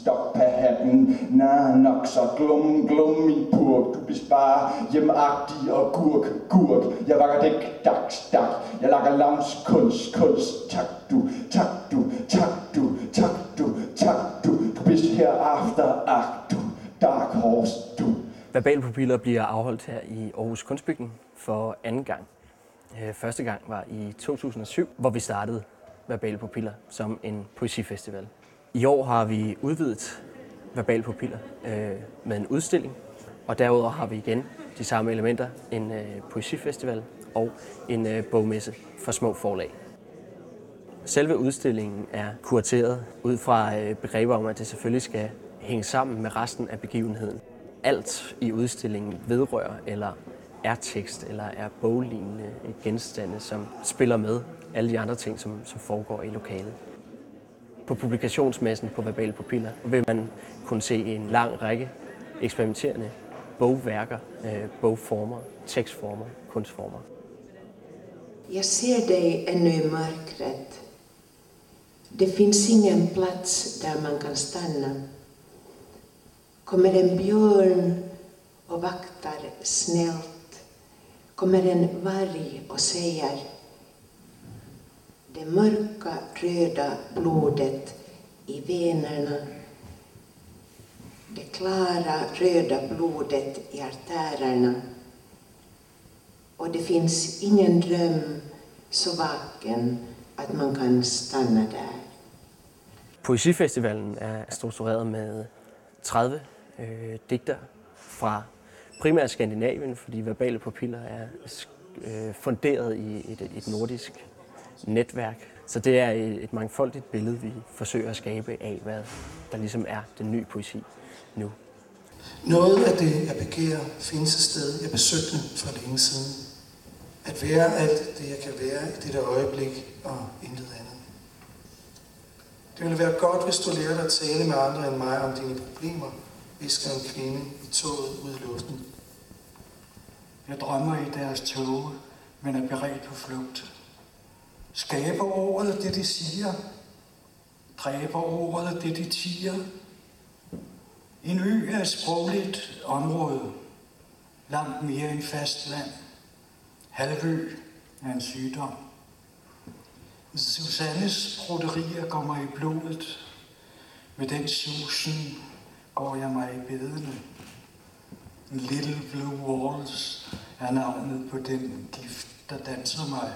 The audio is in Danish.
Stop hatten, na nok så glum, glum min purk. Du bliver hjemagtig og gurk, gurk. Jeg vakker dæk, dak, dak. Jeg lakker lams, kunst, kunst. Tak du, tak du, tak du, tak du, tak du. Du bliver her after act, du. Dark horse, du. Verbale pupiller bliver afholdt her i Aarhus Kunstbygning for anden gang. Øh, første gang var i 2007, hvor vi startede Verbale Pupiller som en poesifestival. I år har vi udvidet Verbale Pupiller øh, med en udstilling, og derudover har vi igen de samme elementer, en øh, poesifestival og en øh, bogmesse for små forlag. Selve udstillingen er kurateret ud fra øh, begreber om, at det selvfølgelig skal hænge sammen med resten af begivenheden. Alt i udstillingen vedrører eller er tekst eller er boglignende genstande, som spiller med alle de andre ting, som, som foregår i lokalet. På publikationsmessen på Verbale Pupiller vil man kunne se en lang række eksperimenterende bogværker, øh, bogformer, tekstformer, kunstformer. Jag ser dig ännu i mörkret. Det finns ingen plats där man kan stanna. Kommer en björn och vaktar snällt. Kommer en varg och säger det mörka röda blodet i venerna. Det klara röda blodet i artärerna. Och det finns ingen dröm så vaken att man kan stanna där. Poesifestivalen er struktureret med 30 øh, digter fra primært Skandinavien, fordi verbale papiller er øh, funderet i et, et nordisk netværk. Så det er et, mangfoldigt billede, vi forsøger at skabe af, hvad der ligesom er den nye poesi nu. Noget af det, jeg begærer, findes et sted, jeg besøgte for længe siden. At være alt det, jeg kan være i dette øjeblik og intet andet. Det ville være godt, hvis du lærte at tale med andre end mig om dine problemer, visker en kvinde i toget ud i luften. Jeg drømmer i deres tog, men er beredt på flugt. Skaber ordet det, de siger. Dræber ordet det, de tiger. En ø er et sprogligt område, langt mere end fastland. Halvø er en sygdom. Susannes broderier går mig i blodet. Med den susen går jeg mig i bedene. Little Blue Walls er navnet på den gift, der danser mig.